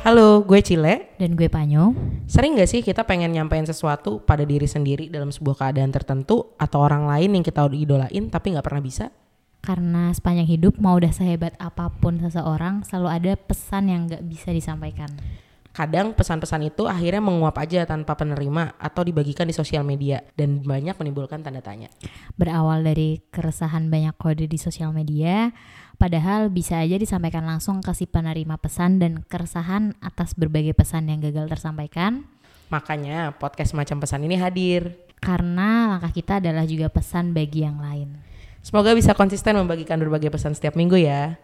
Halo, gue Cile. Dan gue Panyo. Sering gak sih kita pengen nyampein sesuatu pada diri sendiri dalam sebuah keadaan tertentu atau orang lain yang kita udah idolain tapi gak pernah bisa? Karena sepanjang hidup mau udah sehebat apa pun seseorang selalu ada pesan yang gak bisa disampaikan. Kadang pesan-pesan itu akhirnya menguap aja tanpa penerima atau dibagikan di sosial media dan banyak menimbulkan tanda tanya. Berawal dari keresahan banyak kode di sosial media, padahal bisa aja disampaikan langsung ke si penerima pesan dan keresahan atas berbagai pesan yang gagal tersampaikan. Makanya podcast macam pesan ini hadir. Karena langkah kita adalah juga pesan bagi yang lain. Semoga bisa konsisten membagikan berbagai pesan setiap minggu ya.